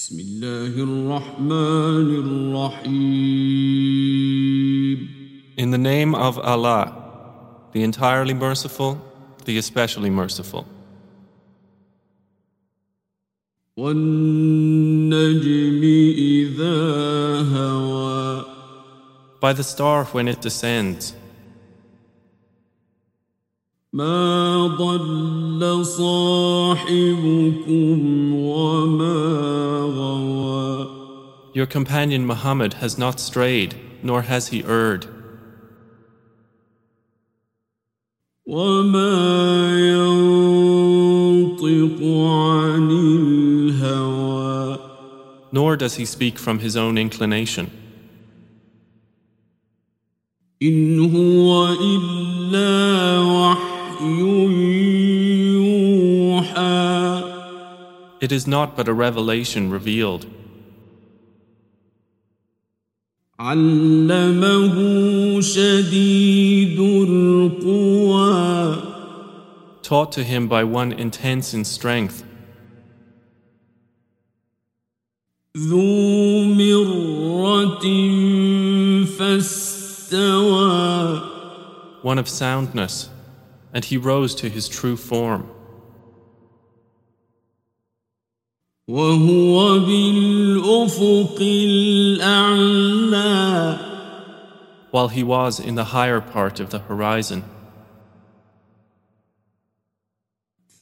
بسم الله الرحمن الرحيم In the name of Allah, the entirely merciful, the especially merciful. والنجم إذا هوى By the star when it descends, ما ضل صاحبكم وما غوى your companion Muhammad has not strayed, nor has he erred, وما ينطق عن الهوى nor does he speak from his own inclination. إن هو إلا وحي يوحى it is not but a revelation revealed. Taught to him by one intense in strength. One of soundness and he rose to his true form. وهو بالأفق الأعلى while he was in the higher part of the horizon.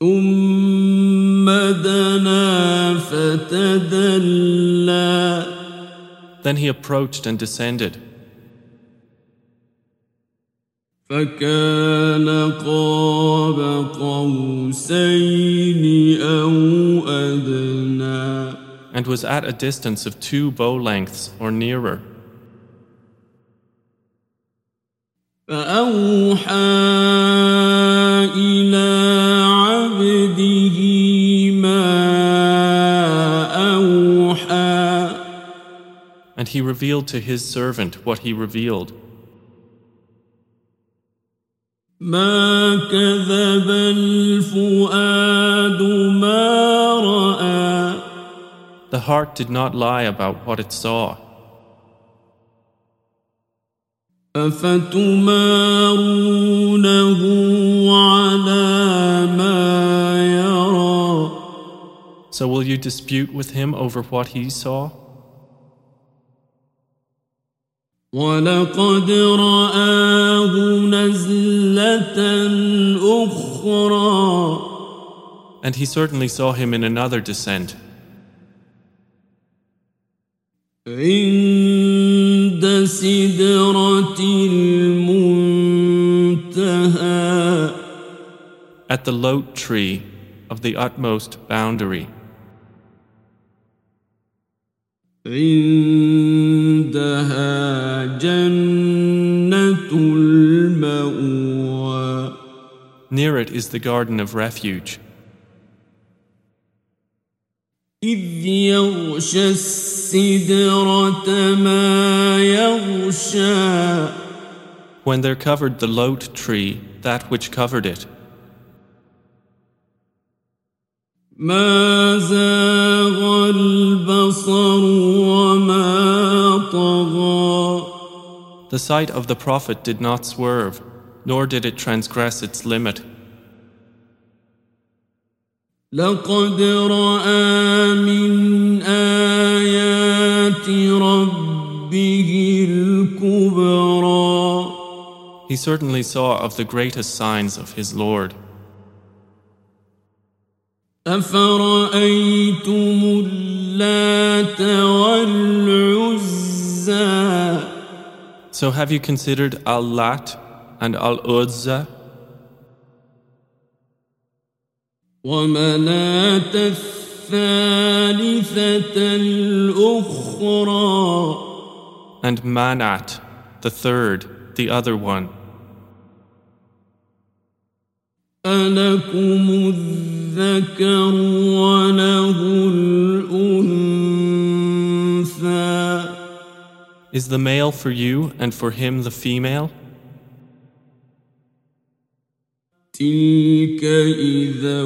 ثم دنا فتدلى Then he approached and descended, فكان قاب قوسين أو أدنى and was at a distance of two bow lengths or nearer. فأوحى إلى عبده ما أوحى And he revealed to his servant what he revealed. ما كذب الفؤاد ما رأى The heart did not lie about what it saw. أفتمارونه على ما يرى So will you dispute with him over what he saw? ولقد رآه نزلة أخرى And he certainly saw him in another descent, عند سدرة المنتهى at the lote tree of the utmost boundary. عندها جنة المأوى Near it is the garden of refuge. إذ يغشى السدرة ما يغشى When there covered the lote tree that which covered it. ما زاغ البصر وما طغى The sight of the Prophet did not swerve, nor did it transgress its limit. لقد رأى من آيات ربه الكبرى He certainly saw of the greatest signs of his Lord. أفرأيتم اللات والعزى So have you considered Al-Lat and Al-Uzza ومناة الثالثة الأخرى and Manat, the third, the other one? ألكم الذكر وله الأنثى Is the male for you and for him the female? تلك إذا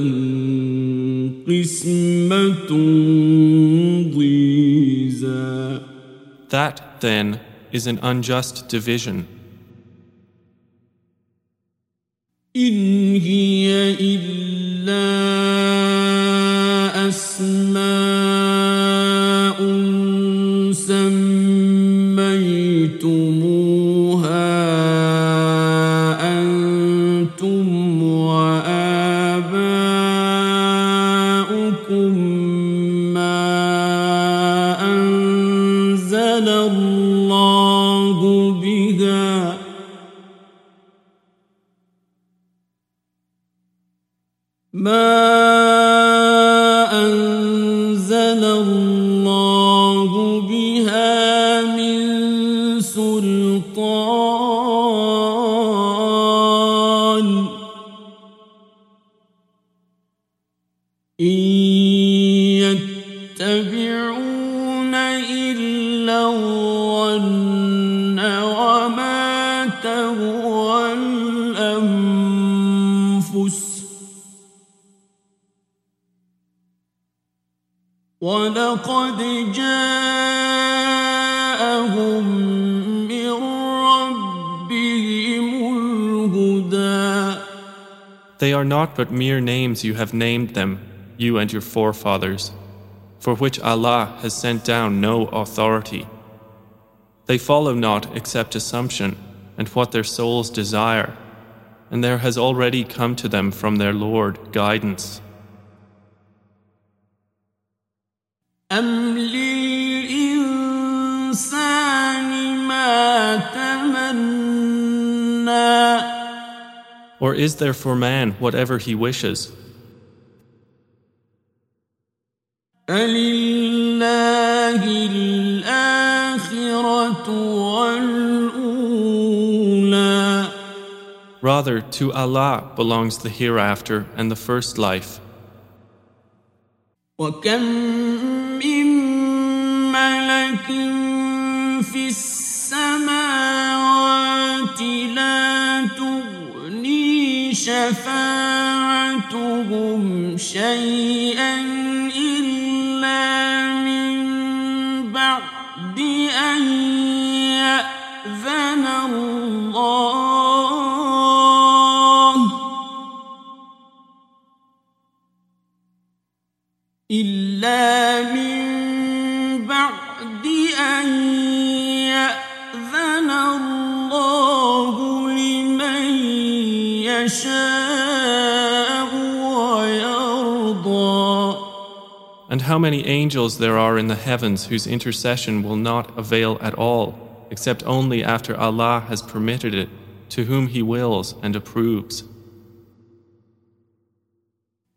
قسمة ضيزى That, then, is an unjust division. إن هي إلا أسماء الْمَاءِ They are not but mere names you have named them, you and your forefathers, for which Allah has sent down no authority. They follow not except assumption and what their souls desire, and there has already come to them from their Lord guidance. أم للإنسان ما تمنى Or is there for man whatever he wishes? فلله الآخرة والأولى Rather, to Allah belongs the hereafter and the first life. وكم من ملك في السماوات لا تغني شفاعتهم شيئا إلا من بعد أن يأذن الله. إلا من And how many angels there are in the heavens whose intercession will not avail at all, except only after Allah has permitted it to whom He wills and approves.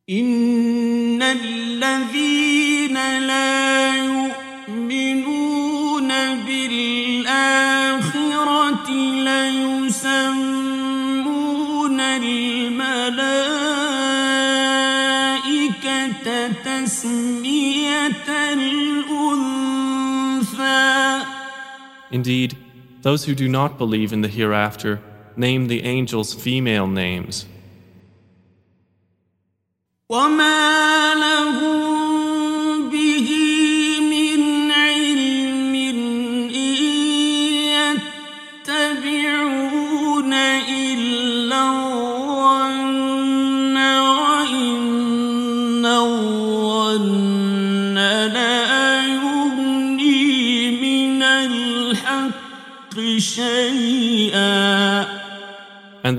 إن الذين لا Indeed, those who do not believe in the hereafter name the angels female names.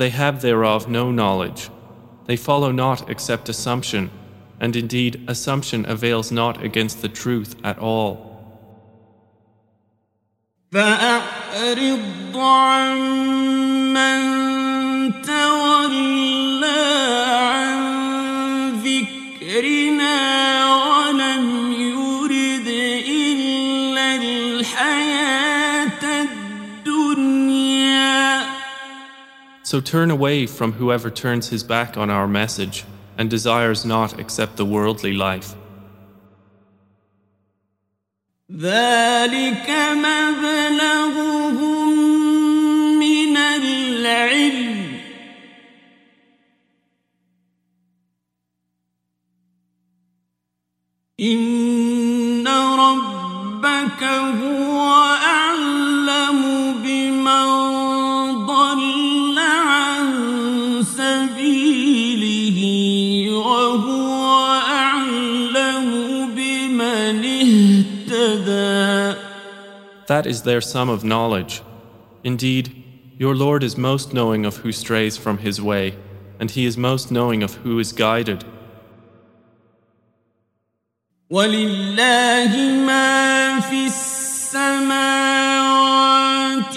they have thereof no knowledge. They follow not except assumption, and indeed assumption avails not against the truth at all. فأعرض عن So turn away from whoever turns his back on our message and desires not except the worldly life. ذلك مبلغهم من العلم إن ربك هو That is their sum of knowledge. Indeed, your Lord is most knowing of who strays from his way, and he is most knowing of who is guided. ولله ما في السماوات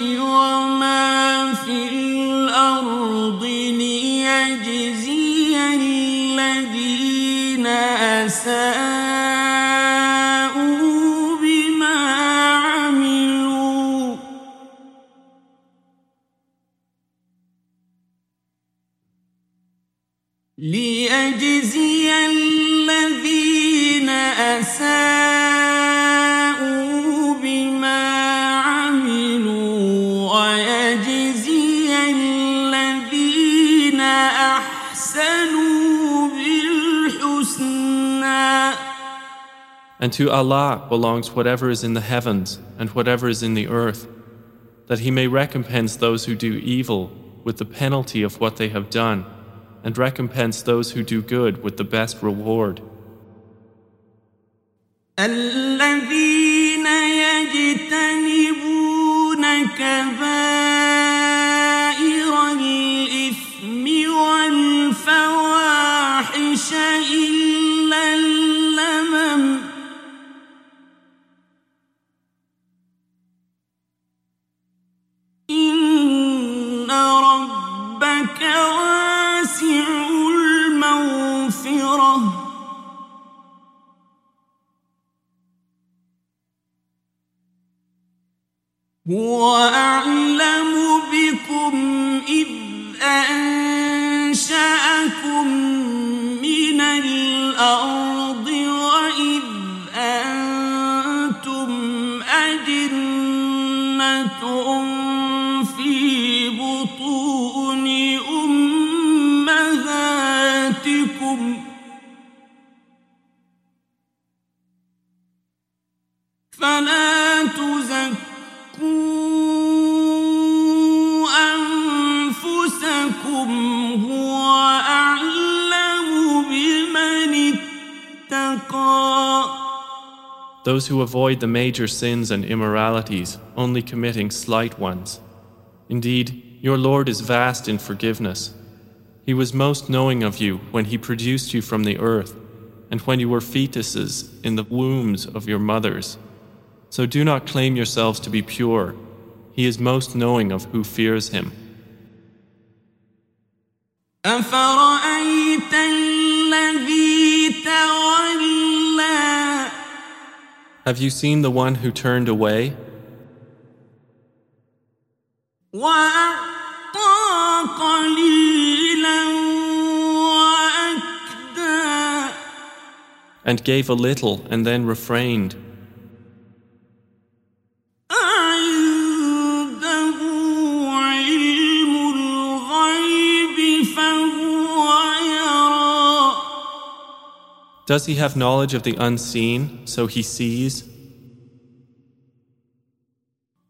وما في الأرض ليجزي الذين أساءوا And to Allah belongs whatever is in the heavens and whatever is in the earth, that He may recompense those who do evil with the penalty of what they have done, and recompense those who do good with the best reward. الذين يجتنبون كبائر هو Those who avoid the major sins and immoralities, only committing slight ones. Indeed, your Lord is vast in forgiveness. He was most knowing of you when He produced you from the earth, and when you were fetuses in the wombs of your mothers. So do not claim yourselves to be pure. He is most knowing of who fears Him. أفرأيت الذي Have you seen the one who turned away? And gave a little and then refrained. Does he have knowledge of the unseen, so he sees?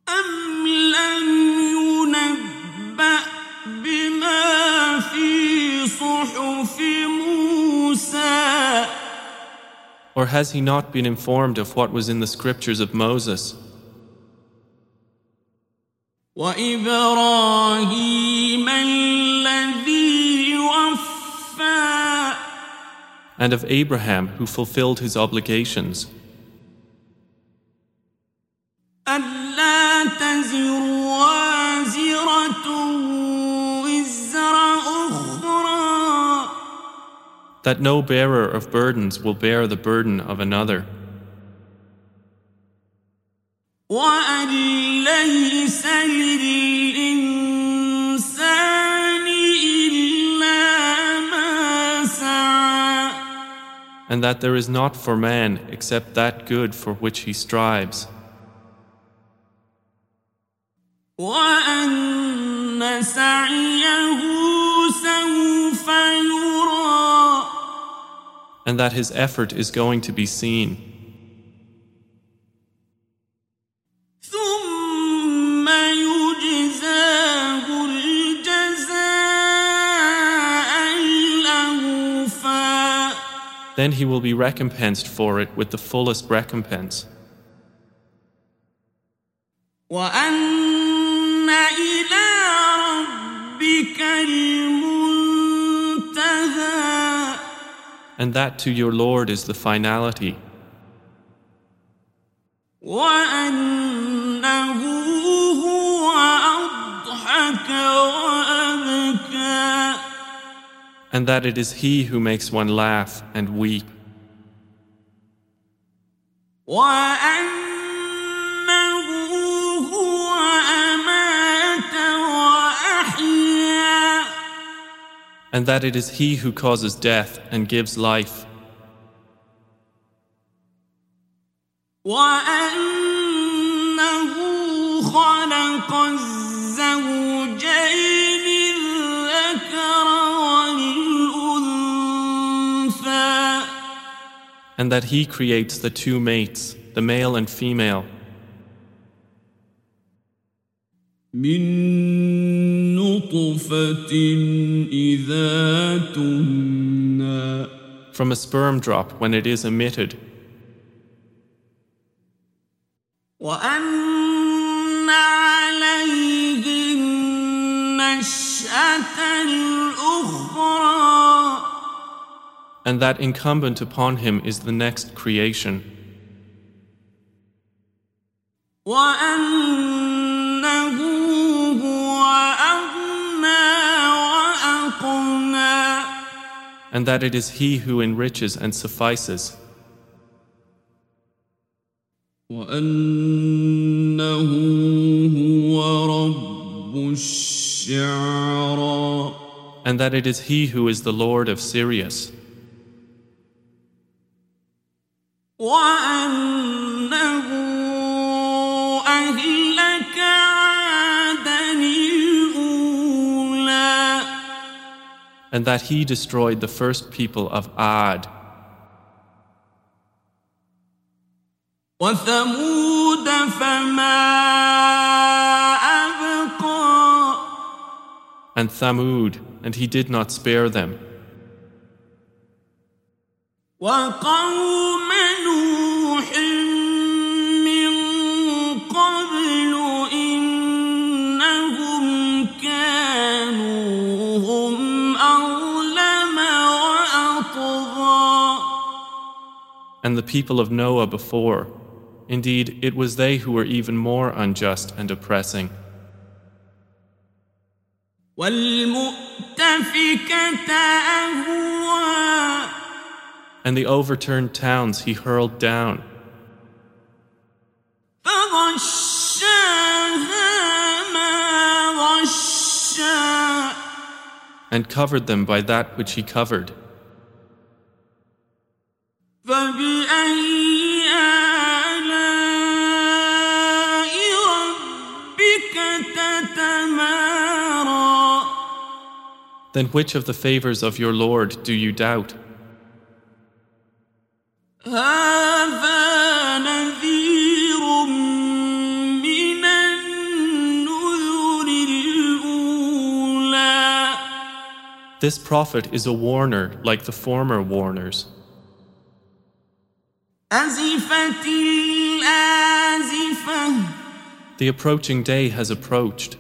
أم لم ينبأ بما في صحف موسى Or has he not been informed of what was in the scriptures of Moses, وإبراهيم الذي and of Abraham who fulfilled his obligations? ألا تزر وازرة وزر أخرى That no bearer of burdens will bear the burden of another, وأن ليس للإنسان and that there is not for man except that good for which he strives. And that his effort is going to be seen. Then he will be recompensed for it with the fullest recompense. وأن إلى ربك المنتهى And that to your Lord is the finality. وأنه هو أضحك وأبكى And that it is He who makes one laugh and weep. وأنه هو أمات وأحيا And that it is He who causes death and gives life. وأنه خلق الزوجين And that He creates the two mates, the male and female, من نطفة إذا تمنى from a sperm drop when it is emitted, وأن عليه النشأة and that incumbent upon Him is the next creation, وأنه هو أغنى وأقنى and that it is He who enriches and suffices, وأنه هو رب الشعرى and that it is He who is the Lord of Sirius, وأنه أهلك عادا الأولى and that He destroyed the first people of Ad, وثمود فما أبقى and Thamud, and He did not spare them, And the people of Noah before, indeed it was they who were even more unjust and oppressing and the overturned towns he hurled down. And covered them by that which he covered. Then which of the favors of your Lord do you doubt? This prophet is a warner like the former warners. The approaching day has approached.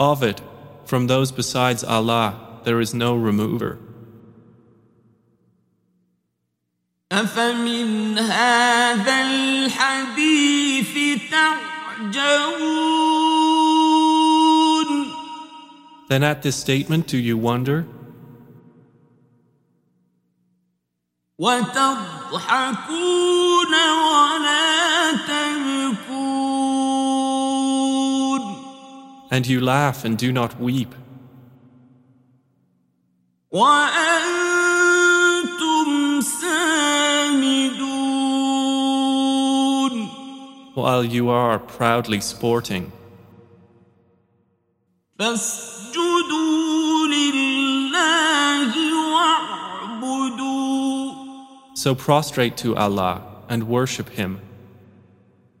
Of it, from those besides Allah, there is no remover. أفمن هذا الحديث تعجبون Then at this statement do you wonder? وتضحكون ولا and you laugh and do not weep. While you are proudly sporting. So prostrate to Allah and worship Him.